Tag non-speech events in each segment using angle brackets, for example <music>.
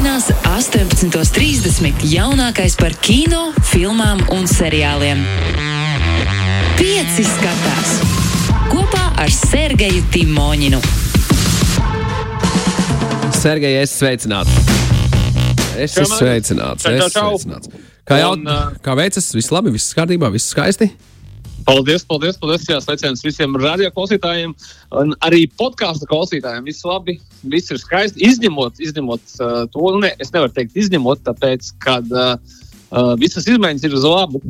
Sestdienās, 18.30. jaunākais par kino, filmām un seriāliem. Pieci skatās kopā ar Sergeju Timoņinu. Sergei, es sveicināts. Es esmu sveicināts. Es sveicināts. Kā jau uh, kā veicas? Viss labi, viss kārtībā, viss skaisti. Paldies, paldies, paldies. Jā, sveiciens visiem radioklausītājiem un arī podkāstu klausītājiem. Viss labi, viss ir skaisti. Izņemot, izņemot uh, to, nu, ne, es nevaru teikt, izņemot, tāpēc, ka uh, uh, visas izmaiņas ir uz labu.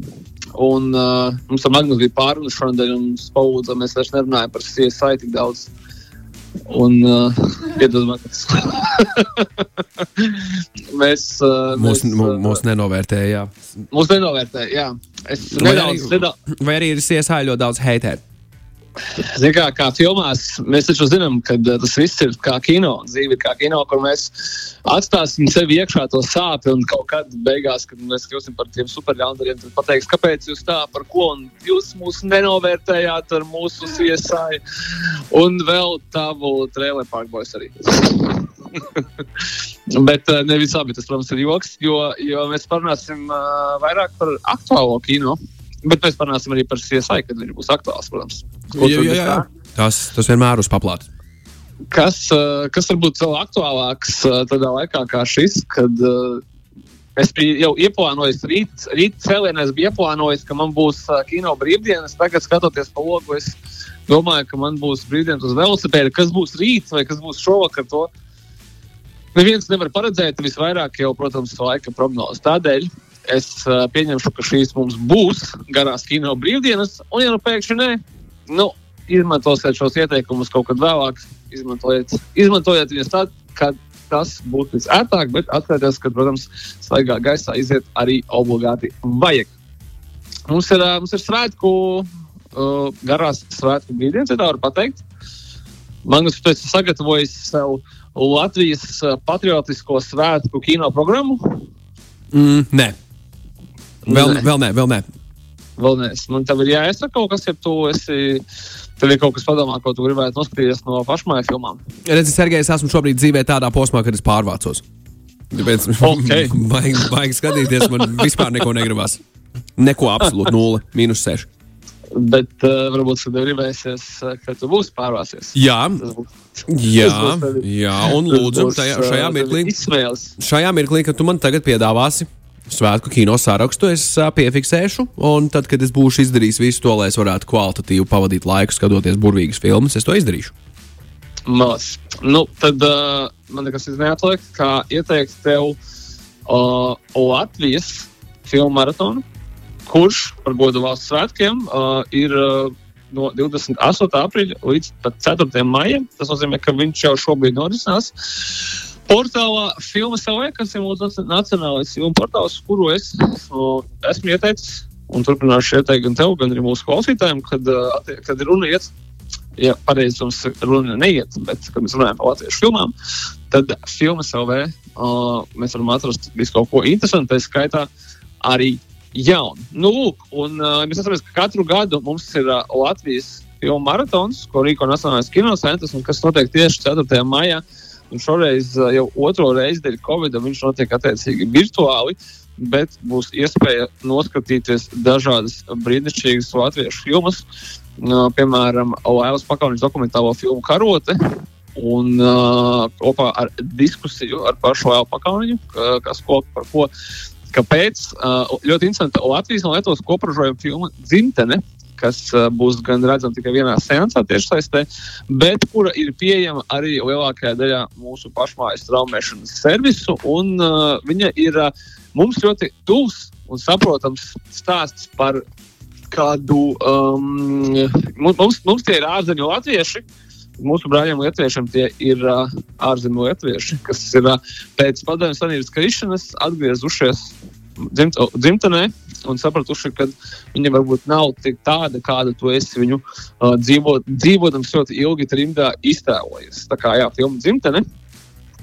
Un uh, mums ar Magnus bija pārunas šodien, un spaudza mēs vairs nerunājam par CSI tik daudz. Un uh, piedod man, <laughs> mēs, uh, Mūs, mēs, uh, mūs nenovērtēja. mūs nenovērtē, jā. Es Vai nedaudz, arī- nedaudz, Vai arī ir iesāļot ļoti daudz heiteru? Ziniet, kā, kā filmās, mēs taču zinām, ka uh, tas viss ir kā kino. Dzīve ir kā kino, kur mēs atstāsim sevi iekšā to sāpju, un kaut kad beigās, kad mēs kļūsim par tiem superļaundariem, tad pateiks, kāpēc jūs tā, par ko, jūs mūs nenovērtējāt ar mūsu CSI, un vēl tavu trailer parkboys arī. <laughs> Bet uh, nevis abi, tas, protams, ir joks, jo, jo mēs parunāsim uh, vairāk par aktuālo kino. Bet mēs parunāsim arī par CSI, kad viņš būs aktuāls, protams. Jā, jā, jā. Tas, tas vienmēr uz paplātes. Kas, uh, kas varbūt vēl aktuālāks uh, tādā laikā kā šis, kad uh, es biju jau ieplānojis rīt, rīt cēlienā, es biju ieplānojis, ka man būs kino brīvdienas. Tagad, skatoties pa logu, es domāju, ka man būs brīvdienas uz velosipēda. Kas būs rīt vai kas būs šovakar? To neviens nevar paredzēt. Visvairāk jau, protams, laika prognozes. Tādēļ es uh, pieņemšu, ka šīs mums būs garās kino brīvdienas, un ja nu pēkšņi nē, nu, izmantosiet šos ieteikumus kaut kad vēlāk. Izmantojiet, izmantojiet viņus tad, kad tas būtu visērtāk, bet atcerieties, ka, protams, svaigā gaisā iziet arī obligāti vajag. Mums ir, mums ir svētku, uh, garās svētku brīvdienas, ja tā var pateikt. Magnus, tu esi sagatavojis sev Latvijas patriotisko svētku kino programmu. Mm, nē. Vēl, Nē. vēl nē, vēl nē. Vēl nē, man tev ir jāiesaka kaut kas, ja tu esi. Tev ir kaut kas padomā, ko tu gribētu noskatīties no pašmājas filmām. Redzi, Sergei, es esmu šobrīd dzīvē tādā posmā, kad es pārvācos. Tāpēc <laughs> <laughs> Ok. baigi, baigi skatīties, man vispār neko negribas. Neko absolūti nulle, mīnus seši. Bet uh, varbūt, kad tev gribēsies, uh, ka tu būsi pārvācies. Jā, būs, jā, būs jā, un lūdzu, tajā, šajā tevi mirklī, šajā mirklī, kad tu man tagad piedāvāsi svētku kino sarakstu, es ā, piefiksēšu, un tad, kad es būšu izdarījis visu to, lai es varētu kvalitatīvi pavadīt laiku skatoties burvīgas filmas, es to izdarīšu. Malas. Nu, tad uh, man nekas neatliek, kā ieteikt tev uh, Latvijas filmu maratonu, kurš par godu valsts svētkiem uh, ir uh, no 28. aprīļa līdz pat 4. maijam. Tas nozīmē, ka viņš jau šobrīd norisinās. Portālā Filmas LV, kas ir mūsu naci- nacionālais filmu portāls, kuru es uh, esmu ieteicis un turpināšu ieteikt gan tev, gan arī mūsu klausītājiem, kad, uh, kad runa iet ja pareizi mums runa neiet, bet, kad mēs runājam par latviešu filmām, tad filmas LV uh, mēs varam atrast visu kaut ko interesantu, tā skaitā arī jaunu. Nu, lūk, un uh, mēs atceramies, ka katru gadu mums ir uh, Latvijas filmu maratons, ko rīko Nacionālais kinocentrs, un kas notiek tieši 4. maijā. Un šoreiz jau otro reizi dēļ Covid viņš notiek attiecīgi virtuāli, bet būs iespēja noskatīties dažādas brīnišķīgas latviešu filmas. Piemēram, Lēlas pakaunis dokumentālo filmu Karote. Un uh, kopā ar diskusiju ar pašu Lēlu pakauniņu, ka- kas ko par ko. Kāpēc? Ļoti interesanti. Latvijas un Lietuvas kopražojuma filma Dzimtene, kas uh, būs gan redzama tikai vienā seansā tiešsaistē, bet kura ir pieejama arī lielākajā daļā mūsu pašmājas traumēšanas servisu. Un, uh, viņa ir uh, mums ļoti tuvs un saprotams stāsts par kādu. Um, mums, mums tie ir ārzemju latvieši. Mūsu brāļiem Lietuviešiem tie ir uh, ārzemju latvieši, kas ir uh, pēc padomju Savienības krišanas atgriezušies dzimt, dzimtenē un sapratuši, ka viņi varbūt nav tāda, kāda tu esi viņu uh, dzīvot, dzīvodams ļoti ilgi trimdā iztēlojies. Tā kā jā, filma dzimtene.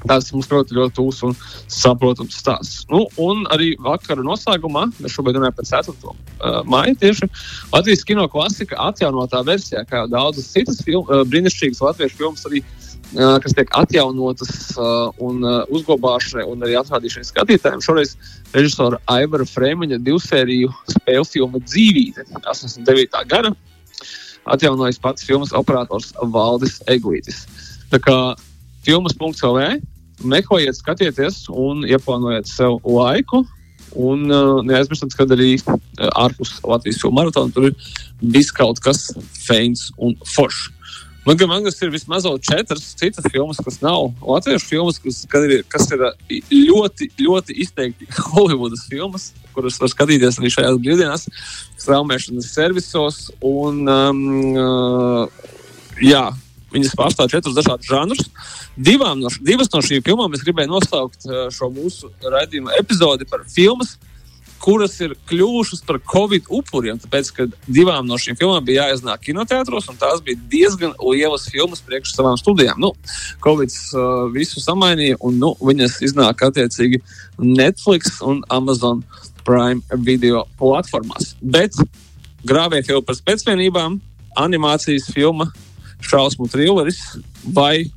Tas mums ļoti, ļoti tūs un saprotams stāsts. Nu, un arī vakara noslēgumā, mēs šobrīd runājam par 4. Uh, māju, tieši Latvijas kino klasika atjaunotā versijā, kā jau daudzas citas film, uh, brīnišķīgas latviešu filmas, arī uh, kas tiek atjaunotas un uzglabāšanai, un arī atrādīšanai skatītājiem. Šoreiz režisora Aivara Freemaņa divsēriju spēļu filmu Dzīvība, 89. gada. Atjaunojas pats filmas operators Valdis Eglītis. Tā kā filmas.cl. Meklējiet, skatieties un ieplānojiet sev laiku. Un uh, neaizmirstiet, ka arī ārpus Latvijas filmu maratona tur ir viss kaut kas feins un foršs. Man man ir vismaz četras citas filmas, kas nav latviešu filmas, kas, ir, kas ir ļoti, ļoti izteikti <laughs> Holivudas filmas, kuras var skatīties arī šajās brīvdienās, straumēšanas servisos. Un, um, uh, jā, Viņas pārstāv četrus dažādus žanrus. Divām no, divas no šīm filmām es gribēju nosaukt šo mūsu raidījuma epizodi par filmas, kuras ir kļuvušas par covid upuriem. Tāpēc, ka divām no šīm filmām bija jāiznāk kinoteātros, un tās bija diezgan lielas filmas priekš savām studijām. Nu, Covid uh, visu samainīja, un nu, viņas iznāk attiecīgi Netflix un Amazon Prime video platformās. Bet grāvēt jau par spēcvienībām, animācijas filma, šausmu trilleris vai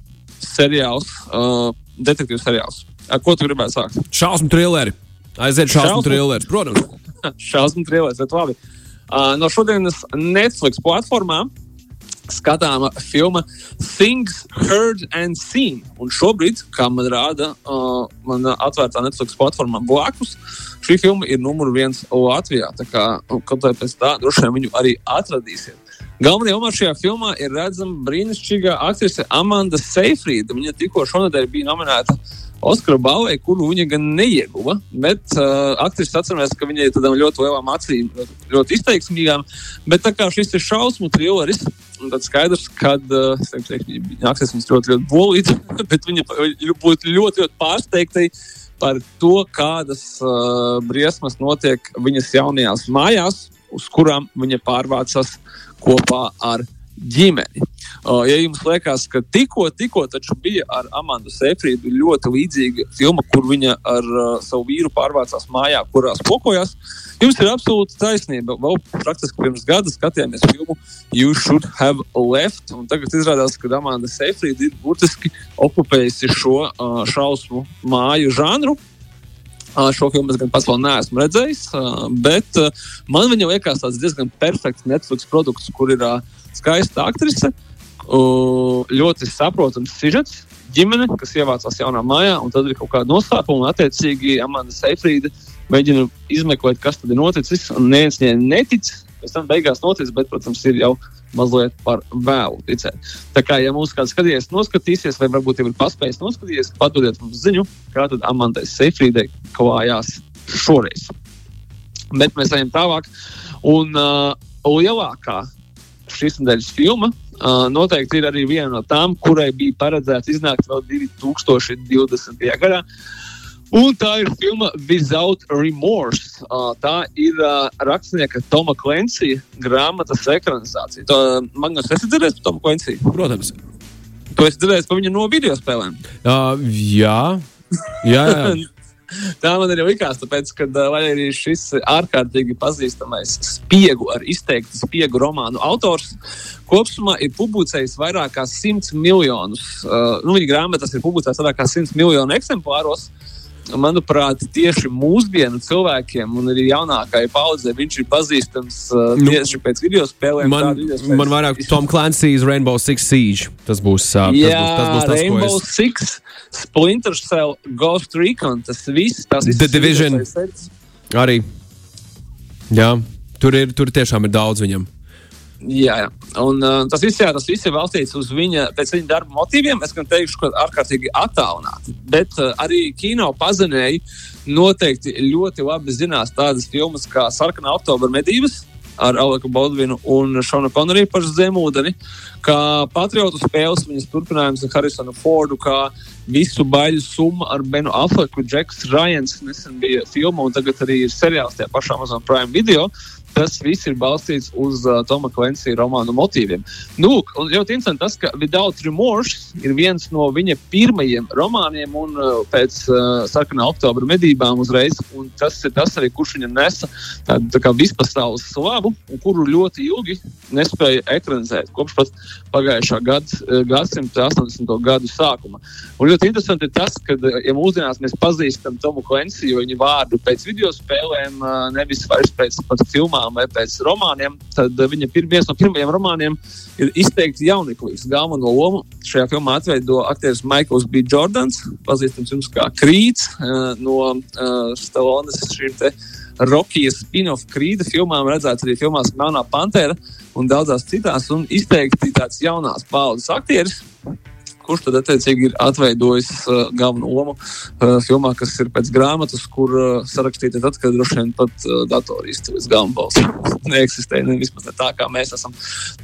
seriāls, uh, detektīvs seriāls. Ar ko tu gribētu sākt? Šausmu trilleri. Aiziet šausmu trilleris, protams. <laughs> šausmu trilleris, bet labi. Uh, no šodienas Netflix platformām skatāma filma Things Heard and Seen. Un šobrīd, kā man rāda, uh, man atvērtā Netflix platformā blakus, šī filma ir numur viens Latvijā. Tā kā kaut kā pēc tā droši vien viņu arī atradīsiet. Galvenajā lomā šajā filmā ir redzama brīnišķīgā aktrise Amanda Seifrīda. Viņa tikko šonadēļ bija nominēta Oskara balvai, kuru viņa gan neieguva. Bet uh, aktrise atcerās, ka viņai tādām ļoti lielām acīm, ļoti izteiksmīgām. Bet tā kā šis ir šausmu trilleris, tad skaidrs, ka uh, viņa aktrise mums ļoti, ļoti bolīta, <laughs> bet viņa būtu ļoti, ļoti pārsteigta par to, kādas uh, briesmas notiek viņas jaunajās mājās, uz kurām viņa pārvācas kopā ar ģimeni. Uh, ja jums liekas, ka tikko, tikko bija ar Amandu Sefrīdu ļoti līdzīga filma, kur viņa ar uh, savu vīru pārvācās mājā, kurā spokojās, jums ir absolūti taisnība. Vēl praktiski pirms gada skatījāmies filmu You Should Have Left, un tagad izrādās, ka Amanda Sefrīda ir burtiski okupējusi šo uh, šausmu māju žanru. Šo filmu es gan pats vēl neesmu redzējis, bet man viņa liekas tāds diezgan perfekts Netflix produkts, kur ir skaista aktrise, ļoti saprotams sižets, ģimene, kas ievācās jaunā mājā, un tad ir kaut kāda noslēpuma, un attiecīgi Amanda Seifrīda mēģina izmeklēt, kas tad ir noticis, un neviens viņai netic. Pēc tam beigās noticis, bet, protams, ir jau mazliet par vēlu ticēt. Tā kā, ja mūsu kāds skatījies, noskatīsies, vai varbūt jau ir paspējis noskatīties, padodiet mums ziņu, kā tad Amandai Seifrīdai klājās šoreiz. Bet mēs ejam tālāk. Un uh, lielākā šīs nedēļas filma uh, noteikti ir arī viena no tām, kurai bija paredzēts iznākt vēl 2020. gadā. Un tā ir filma Without Remorse. Uh, tā ir uh, rakstnieka Toma Klencija grāmatas ekranizācija. To, Magnus, esi dzirdējis par Tomu Klenciju? Protams. Tu esi dzirdējis par viņu no video spēlēm? Uh, jā. jā, jā. <laughs> Tā man arī likās, tāpēc, ka lai arī šis ārkārtīgi pazīstamais spiegu ar izteikti spiegu romānu autors kopumā ir publicējis vairāk kā 100 miljonus. Uh, nu, viņa grāmatas ir publicētas vairāk kā 100 miljonu eksemplāros. Manuprāt, tieši mūsdienu cilvēkiem un arī jaunākajai paudzei viņš ir pazīstams uh, nu, tieši pēc video spēlēm. Man, man vairāk Tom Clancy's Rainbow Six Siege. Tas būs, uh, Jā, tas būs, tas būs tas, Rainbow es... Six. Splinter Cell, Ghost Recon, tas viss, tas The Division. Arī. Jā, tur ir, tur tiešām ir daudz viņam. Jā, jā. Un, uh, tas, viss, jā, tas viss ir balstīts uz viņa, viņa darba motīviem. Es gan teikšu, ka ārkārtīgi attālināti. Bet uh, arī kino pazinēji noteikti ļoti labi zinās tādas filmas kā Sarkanā oktobra medības ar Aleku Baldvinu un Šonu Konoriju par zemūdeni, kā patriotu spēles, viņas turpinājums ar Harrisonu Fordu, kā visu baļu summa ar Benu Affleku, Džeks Rajans nesen bija filma un tagad arī ir seriāls tajā pašā Amazon Prime video. Tas viss ir balstīts uz uh, Toma Klimsija romānu motīviem. Nu, ļoti interesanti tas, ka Without Remorse ir viens no viņa pirmajiem romāniem, un uh, pēc uh, sarkanā oktobra medībām uzreiz, tas ir tas arī, kurš viņam nesa tādu tā kā vispasaules slavu, kuru ļoti ilgi nespēja ekranizēt, kopš pat pagājušā gada, uh, gadsimta 80. gadu sākuma. Un ļoti interesanti ir tas, ka, uh, ja mūsdienās mēs pazīstam Tomu Klimsiju, viņa vārdu pēc video spēlēm, uh, nevis vairs pēc pat filmām vai pēc romāniem, tad uh, viņa pir, viens no pirmajiem romāniem ir izteikti jauneklīgs. Galveno lomu šajā filmā atveido aktieris Maikls B. Jordans, pazīstams jums kā Krīts uh, no uh, Stallones šīm te Rokijas spin-off krīta filmām, redzēts arī filmās Melnā Pantera un daudzās citās, un izteikti tāds jaunās paudzes aktieris kurš tad attiecīgi ir atveidojis uh, galveno lomu uh, filmā, kas ir pēc grāmatas, kur uh, sarakstīta tad, kad droši vien pat uh, datorī izcēlīs galvenais. <laughs> Neeksistē ne vismaz ne tā, kā mēs esam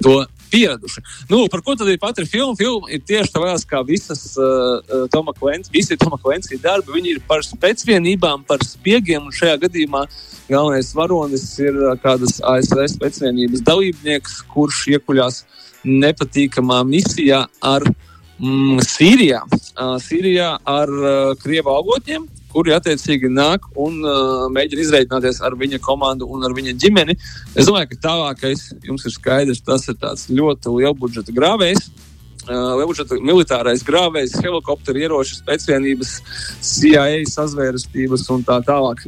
to pieraduši. Nu, par ko tad ir pati filma? Filma ir tieši tādas kā visas uh, Toma Klimta, visi Toma Klimta darbi. Viņi ir par spēcvienībām, par spiegiem, un šajā gadījumā galvenais varonis ir uh, kādas ASV spēcvienības dalībnieks, kurš iekuļās nepatīkamā misijā ar mm, Sīrijā, uh, Sīrijā ar uh, krievu avotiem, kuri attiecīgi nāk un uh, mēģina izreikināties ar viņa komandu un ar viņa ģimeni. Es domāju, ka tālākais jums ir skaidrs, tas ir tāds ļoti liels budžeta grāvējs. Uh, Lielbuļbuļsaktas militārais grāvējs, helikopteru ieroču spēcvienības, CIA sazvērestības un tā tālāk.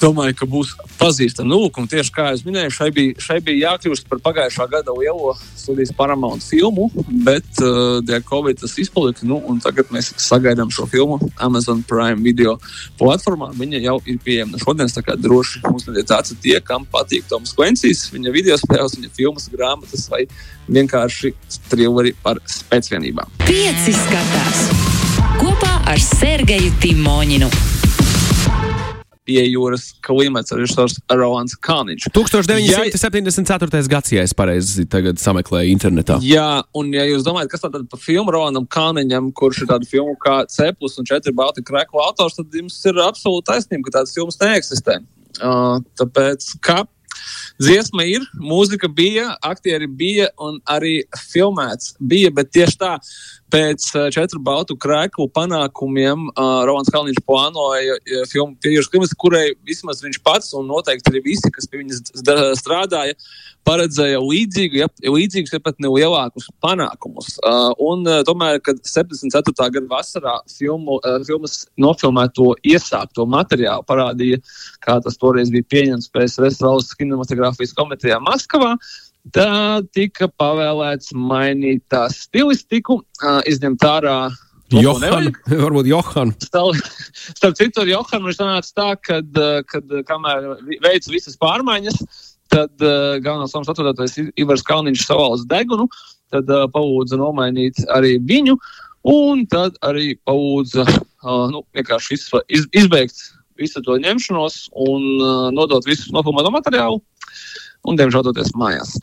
Domāju, ka būs pazīstama. Nu, lūk, tieši kā jau minēju, šai bija, šai bija jākļūst par pagājušā gada lielo studijas Paramount filmu, bet uh, dēļ Covid tas izpalika. Nu, tagad mēs sagaidām šo filmu Amazon Prime video platformā. Viņa jau ir pieejama šodien. Tā kā droši uzmanīties tāds tie, kam patīk Toms Kvencijs, viņa video spēles, viņa filmas, grāmatas vai vienkārši trilleri par spēcvienībām. Pieci skatās kopā ar Sergeju Timoņinu pie jūras klimats režisors Rolands Kalniņš. 1974. Ja, gads, ja es pareizi sameklēju internetā. Jā, un ja jūs domājat, kas tad par filmu Rolandam Kalniņam, kurš ir tāda filma kā C plus un 4 Balti Kreklu autors, tad jums ir absolūti taisnība, ka tādas filmas neeksistē. Uh, tāpēc, ka Dziesma ir, mūzika bija, aktieri bija un arī filmēts bija, bet tieši tā pēc uh, četru baltu krēklu panākumiem uh, Rolands Kalniņš plānoja uh, filmu Pieejams klimats, kurai vismaz viņš pats un noteikti arī visi, kas pie viņas strādāja, paredzēja līdzīgu, ja, līdzīgus, ja pat ne lielākus panākumus. Uh, un uh, tomēr, kad 74. gada vasarā filmu, uh, filmas nofilmēto iesākto materiālu parādīja, kā tas toreiz bija pieņemts PSRS valsts kinematogrāfijas komitejā Maskavā, Tad tika pavēlēts mainīt tā stilistiku, uh, izņemt ārā Johan, <laughs> varbūt Johan. Starp, starp citu, ar Johanu viņš sanāca tā, kad, kad kamēr veica visas pārmaiņas, tad uh, galvenais lomas atvadātais Ivars Kalniņš savāls degunu, tad uh, palūdza nomainīt arī viņu, un tad arī palūdza uh, nu, vienkārši iz, iz, izbeigt visu to ņemšanos un uh, nodot visu nofilmēto materiālu un, diemžēl, doties mājās.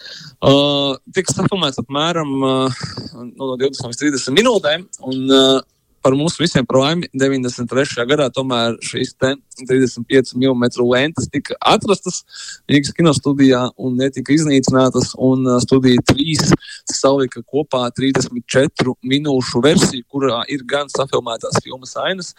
Uh, tika safilmēts apmēram uh, no 20 līdz 30 minūtēm, un uh, par mums visiem par laimi 93. gadā tomēr šīs 35 mm lentes tika atrastas Rīgas kinostudijā un netika iznīcinātas. Un uh, studija 3 salika kopā 34 minūšu versiju, kurā ir gan safilmētās filmas ainas,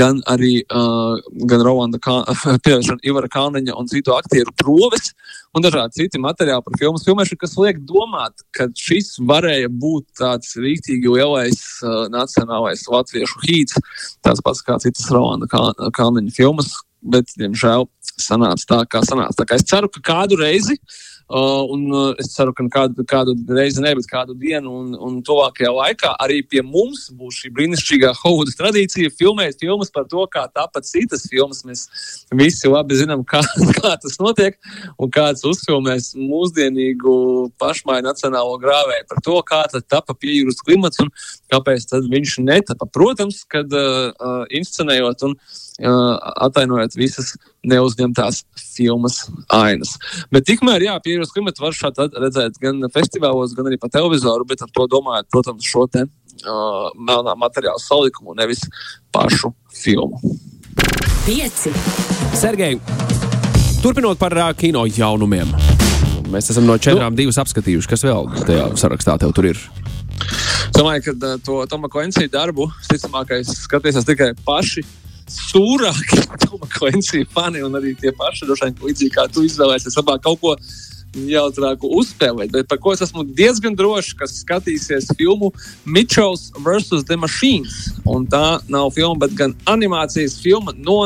gan arī uh, gan Rolanda <laughs> Ivara Kalniņa un citu aktieru proves un dažādi citi materiāli par filmu filmēšanu, kas liek domāt, ka šis varēja būt tāds rīktīgi lielais uh, nacionālais latviešu hīts, tāds pats kā citas Rolanda Kalniņa filmas, bet, diemžēl, sanāca tā, kā sanāca. Tā kā es ceru, ka kādu reizi uh, Uh, un es ceru, ka kādu, kādu reizi, ne, bet kādu dienu un, un tuvākajā laikā arī pie mums būs šī brīnišķīgā Hovudas tradīcija filmēt filmas par to, kā tāpat citas filmas. Mēs visi labi zinām, kā, <laughs> kā tas notiek un kāds uzfilmēs mūsdienīgu pašmaiņu nacionālo grāvēju par to, kā tad tapa piejūras klimats un kāpēc tad viņš netapa. Protams, kad uh inscenējot un uh, atainojot visas neuzņemtās filmas ainas. Bet tikmēr, jā, pierādījums klimatu var šādi redzēt gan festivālos, gan arī pa televizoru, bet ar to domājot, protams, šo te uh, melnā materiāla salikumu, nevis pašu filmu. Pieci. Sergei, turpinot par uh, kino jaunumiem. Mēs esam no četrām divas apskatījuši. Kas vēl tajā sarakstā tev tur ir? Domāju, ka to Toma Koensija darbu visticamākais skatīsies tikai paši stūrākie Toma Koensija fani un arī tie paši, droši vien, līdzīgi kā tu izvēlēsies, labāk kaut ko jautrāku uzspēlēt. Bet par ko es esmu diezgan drošs, kas skatīsies filmu Mitchells vs. The Machines. Un tā nav filma, bet gan animācijas filma no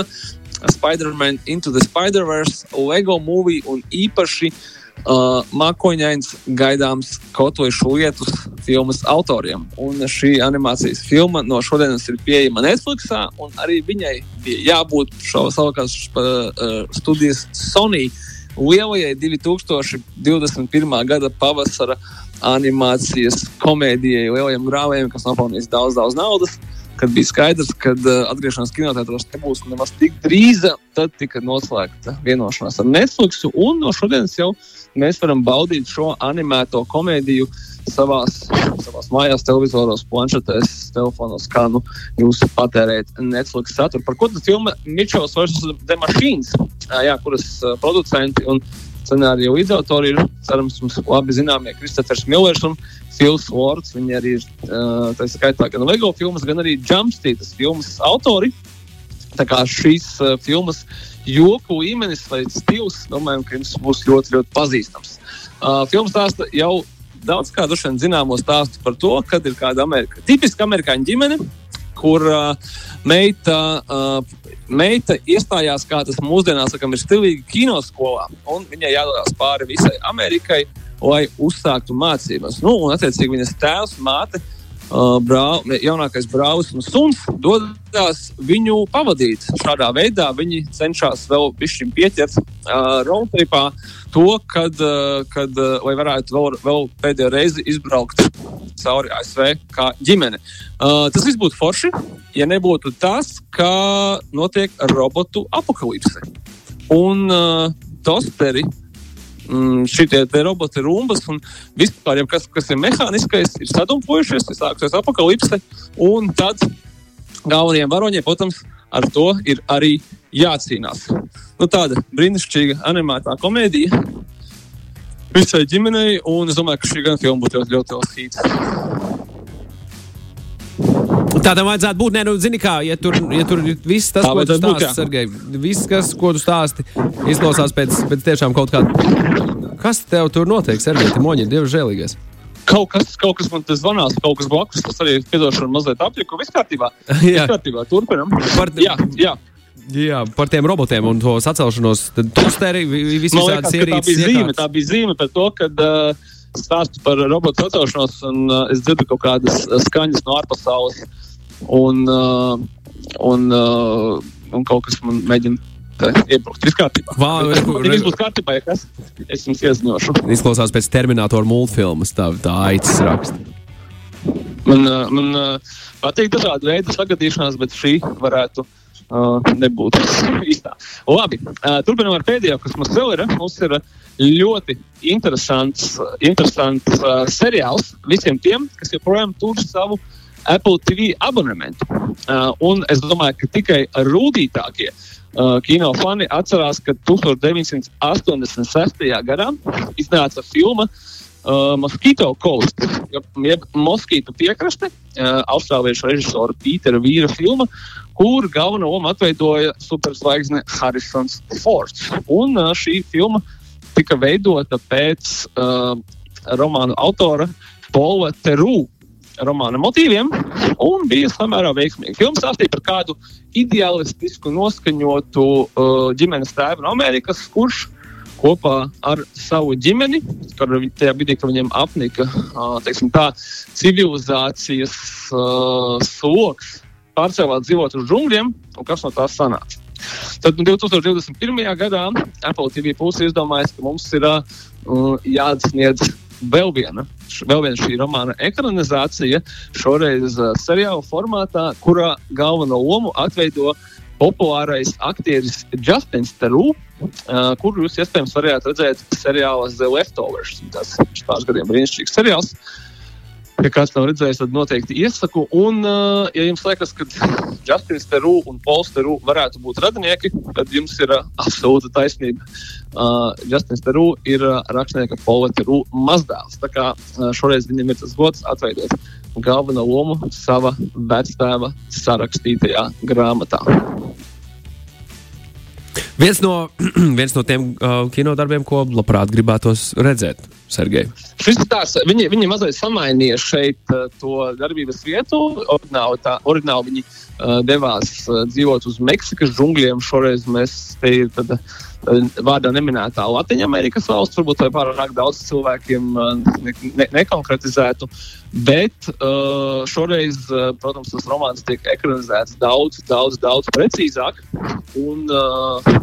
Spider-Man Into the Spider-Verse, Lego movie un īpaši uh, mākoņains gaidāms kotlešu lietus filmas autoriem. Un šī animācijas filma no šodienas ir pieejama Netflix, un arī viņai bija jābūt šo savukārt uh, studijas Sony lielajai 2021. gada pavasara animācijas komēdijai, lielajiem grāvējiem, kas nopelnījis daudz, daudz naudas. Kad bija skaidrs, ka uh, atgriešanās kinotētos nebūs nemaz tik drīza, tad tika noslēgta vienošanās ar Netflix. Un no šodienas jau mēs varam baudīt šo animēto komēdiju savās, savās mājās, televizoros, planšetēs, telefonos, kā nu, jūs patērējat Netflix saturu. Par ko tad filma Mitchells vs. The Machines, jā, kuras uh, producenti un scenāriju līdzautori ir, cerams, mums labi zināmie Kristofers Millers un Fils Lords. Viņi arī ir tā skaitā gan Lego filmas, gan arī Jumpstreetas filmas autori. Tā kā šīs uh, filmas joku līmenis vai stils, domājam, ka jums būs ļoti, ļoti pazīstams. Uh, filmas stāsta jau daudz kādu zināmo stāstu par to, kad ir kāda Amerika, tipiska amerikāņu ģimene, kur uh, meita, uh, meita iestājās, kā tas mūsdienās sakam, ir stilīgi kinoskolā, viņai jādodas pāri visai Amerikai, lai uzsāktu mācības. Nu, un, attiecīgi, viņas tēvs, māte, uh, brau, jaunākais brālis un suns dodas viņu pavadīt. Šādā veidā viņi cenšas vēl pišķiņu pieķert uh, roadtripā to, kad, uh, kad uh, varētu vēl, vēl pēdējo reizi izbraukt cauri ASV kā ģimene. Uh, tas viss būtu forši, ja nebūtu tas, ka notiek robotu apakalipse. Un uh, tosteri mm, šie roboti rumbas un vispār, ja kas, kas ir mehāniskais, ir sadumpojušies, ir sākusies apakalipse. Un tad galvenajiem varoņiem, protams, ar to ir arī jācīnās. Nu, tāda brīnišķīga animētā komēdija visai ģimenei, un es domāju, ka šī gan filma būtu ļoti, ļoti liels hīts. Tādam vajadzētu būt. Nē, nu, zini, kā, ja tur, ja tur ir viss tas, ko tu stāsti. Sergei, viss, kas, ko tu stāsti, izklausās pēc, pēc tiešām kaut kāda. Kas tev tur notiek, Sergei, Timoņi, Dievs žēlīgais? Kaut kas, kaut kas man te zvanās, kaut kas blakus. Tas arī piedošana mazliet apjuku. Viss kārtībā. <laughs> Jā. Viss kārtībā. Turpinam. Par- Jā, jā. Jā, par tiem robotiem un to sacelšanos. Tad tosteri, vi- visi Man visādi liekas, ka tā ierīces. bija zīme. iekārtas. Tā bija zīme par to, ka uh, stāstu par robotu sacelšanos, un uh, es dzirdu kaut kādas uh, skaņas no ārpasaules. Un, uh, un, uh, un kaut kas man mēģina iebrukt. Viss kārtībā. Reku- būs kārtībā, ja kas, es jums ieziņošu. Izklausās pēc Terminatora multfilmas, tā, tā aicis raksta. Man, man patīk dažādi veidi sagadīšanās, bet šī varētu uh, nebūt <laughs> īstā. Labi, uh, turpinām ar pēdējo, kas mums vēl ir. Mums ir ļoti interesants, interesants uh, seriāls visiem tiem, kas joprojām tur savu Apple TV abonementu. Uh, un es domāju, ka tikai rūtītākie uh, kino fani atcerās, ka 1986. gadā iznāca filma uh, Mosquito Coast, jeb- Moskītu piekraste, uh, austrāliešu režisora Pītera Vīra filma, kur galveno lomu atveidoja superzvaigzne Harrisons Fords. Un uh, šī filma tika veidota pēc uh, romānu autora Paula Terū romāna motīviem un bija samērā veiksmīga. Filma stāstīja par kādu ideālistisku, noskaņotu uh, ģimenes tēvu no Amerikas, kurš kopā ar savu ģimeni, kad tajā brīdī, kad viņiem apnika uh, teiksim, tā, civilizācijas uh, sloks, pārcēlāt dzīvot uz džungļiem, un kas no tā sanāca. Tad nu, 2021. gadā Apple TV pusi izdomājis, ka mums ir uh, jāatsniedz vēl viena, vēl viena šī romāna ekranizācija, šoreiz uh, seriāla formātā, kurā galveno lomu atveido populārais aktieris Justins Teru, uh, kuru jūs iespējams varētu redzēt seriālā The Leftovers. Tas ir pāris gadiem brīnišķīgs seriāls. Ja kāds nav redzējis, tad noteikti iesaku. Un, uh, ja jums liekas, ka <laughs> Justins Teru un Pols Teru varētu būt radinieki, tad jums ir uh, absolūta taisnība. Uh, Justins Teru ir uh, rakstnieka Pola Teru mazdēls. Tā kā uh, šoreiz viņam ir tas gods atveidot galveno lomu sava vectēva sarakstītajā grāmatā. Viens no, <clears throat> viens no tiem uh, kinodarbiem, ko labprāt gribētos redzēt, Sergei. Šis tās, viņi, viņi mazliet samainīja šeit uh, to darbības vietu. Origināli, tā, origināli viņi uh, devās uh, dzīvot uz Meksikas džungļiem. Šoreiz mēs te ir tad, uh, vārdā neminētā Latvijas valsts, varbūt vai pārāk daudz cilvēkiem uh, ne, ne, nekonkretizētu. Bet uh, šoreiz, uh, protams, tas romāns tiek ekranizēts daudz, daudz, daudz precīzāk. Un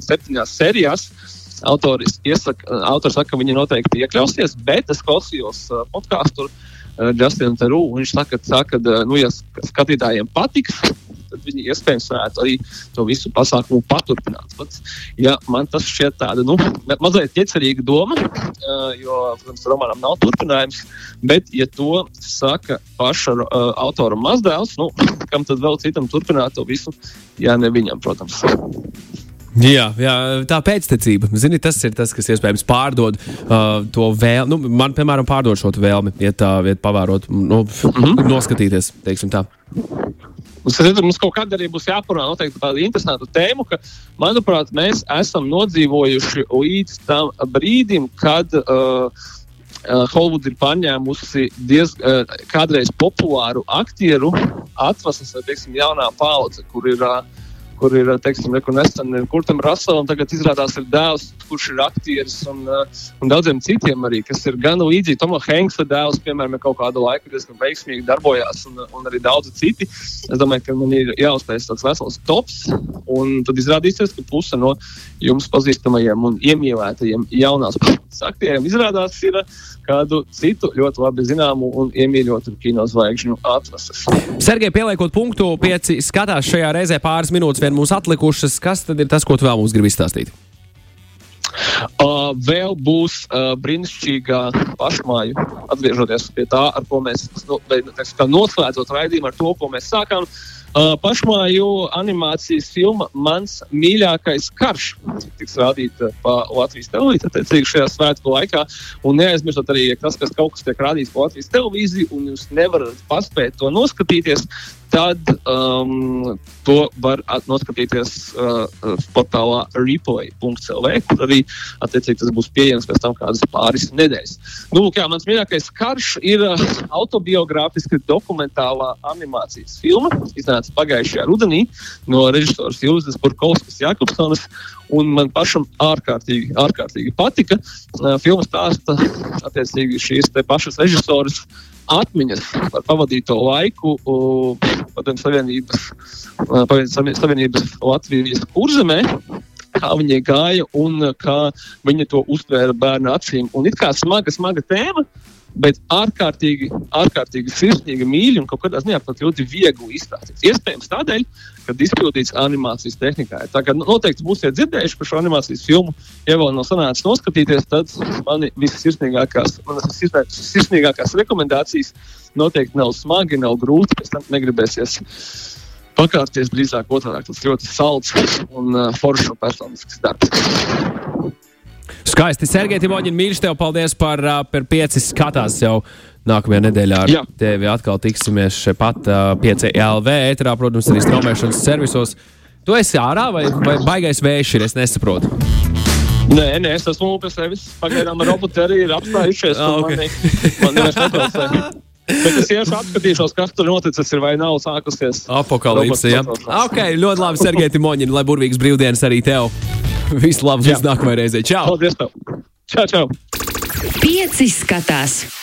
septiņās sērijās autors, iesaka, autors saka, ka viņi noteikti iekļausies, bet es klausījos podkāstu uh, Justinu Teru. Viņš saka, ka, nu, ja skatītājiem patiks, tad viņi iespējams varētu arī to visu pasākumu paturpināt. Pat, ja man tas šķiet tāda nu, mazliet ķecerīga doma, uh, jo, protams, romānam nav turpinājums, bet, ja to saka paša uh, autora mazdēls, nu, kam tad vēl citam turpināt to visu, ja ne viņam, protams. Jā, jā, tā pēctecība. Zini, tas ir tas, kas iespējams pārdod uh, to vēlmi. Nu, man, piemēram, pārdod šo vēlmi, iet tā, iet pavērot, nu, mm -hmm. noskatīties, teiksim tā. Mums, mums kaut kādā arī būs jāparunā noteikti tādu interesantu tēmu, ka, manuprāt, mēs esam nodzīvojuši līdz tam brīdim, kad uh, uh, Holivuda ir paņēmusi diezgan uh, populāru aktieru atvases, vai teiksim, jaunā paudze, kur ir uh, kur ir, teiksim, reku nesen ir Kurtam Raselam, tagad izrādās ir dēls, kurš ir aktieris un, uh, un daudziem citiem arī, kas ir gan līdzīgi. Toma Henksa dēls, piemēram, kaut kādu laiku diezgan veiksmīgi darbojās un, un arī daudzi citi. Es domāju, ka man ir jāuztais tāds vesels tops, un tad izrādīsies, ka puse no jums pazīstamajiem un iemīlētajiem jaunās aktieriem izrādās ir kādu citu ļoti labi zināmu un iemīļotu kino zvaigžņu atlases. Sergei, pieliekot punktu, pieci skatās šajā reizē pāris minūtes vien mums atlikušas. Kas tad ir tas, ko tu vēl mums gribi izstāstīt? Uh, vēl būs uh, brīnišķīga pašmāju, atgriežoties pie tā, ar ko mēs nu, noslēdzot raidījumu, ar to, ko mēs sākām. Uh, pašmāju animācijas filma Mans mīļākais karš tiks rādīta pa Latvijas televīziju, attiecīgi šajā svētku laikā. Un neaizmirstot arī, ja tas, kas kaut kas tiek rādīts pa Latvijas televīziju, un jūs nevarat paspēt to noskatīties, tad um, to var noskatīties uh, portālā replay.cl, kur arī tas būs pieejams pēc tam kādas pāris nedēļas. Nu, lūk, jā, mans mīļākais karš ir uh, autobiogrāfiska dokumentālā animācijas filma. Iznāca pagājušajā rudenī no režisora Jūzes Burkovskas Jakobsonas. Un man pašam ārkārtīgi, ārkārtīgi patika. Uh, filmas stāsta attiecīgi šīs pašas režisoras uh, atmiņas par pavadīto laiku Padomju Savienības, Savienības Latvijas kurzemē. Kā viņi gāja un kā viņi to uztvēra bērnu acīm. Un it kā smaga, smaga tēma, uh, bet ārkārtīgi, ārkārtīgi sirsnīgi mīļi un kaut kādā ziņā pat ļoti viegli izstāstīts. Iespējams, tādēļ, ka izpildīts animācijas tehnikā. Tā kā noteikti būsiet dzirdējuši par šo animācijas filmu, ja vēl nav sanācis noskatīties, tad mani vissirsnīgākās, manas sirsnīgākās rekomendācijas noteikti nav smagi, nav grūti, pēc tam negribēsies pakārties drīzāk otrādi. Tas ļoti salds un uh, foršs un personisks darbs. Skaisti. Sergei Timoņin, mīļš, tev paldies par, par pieci skatās jau. Nākamajā nedēļā ar Jā. tevi atkal tiksimies šeit pat uh, 5 LV ēterā, protams, arī straumēšanas servisos. Tu esi ārā vai, vai baigais vējš ir? Es nesaprotu. Nē, nē, es esmu pie sevis. Pagaidām roboti arī ir apstājušies. Ah, okay. Man neviens netraucē. Bet es iešu apskatīšos, kas tur noticis, ir vai nav sākusies. Apokalipse, jā. Ja? Ok, ļoti labi, Sergei Timoņin, lai burvīgs brīvdienas arī tev. Visu labu, līdz nākamajai reizei. Čau! Paldies! Tev. Čau, čau! Pieci skatās!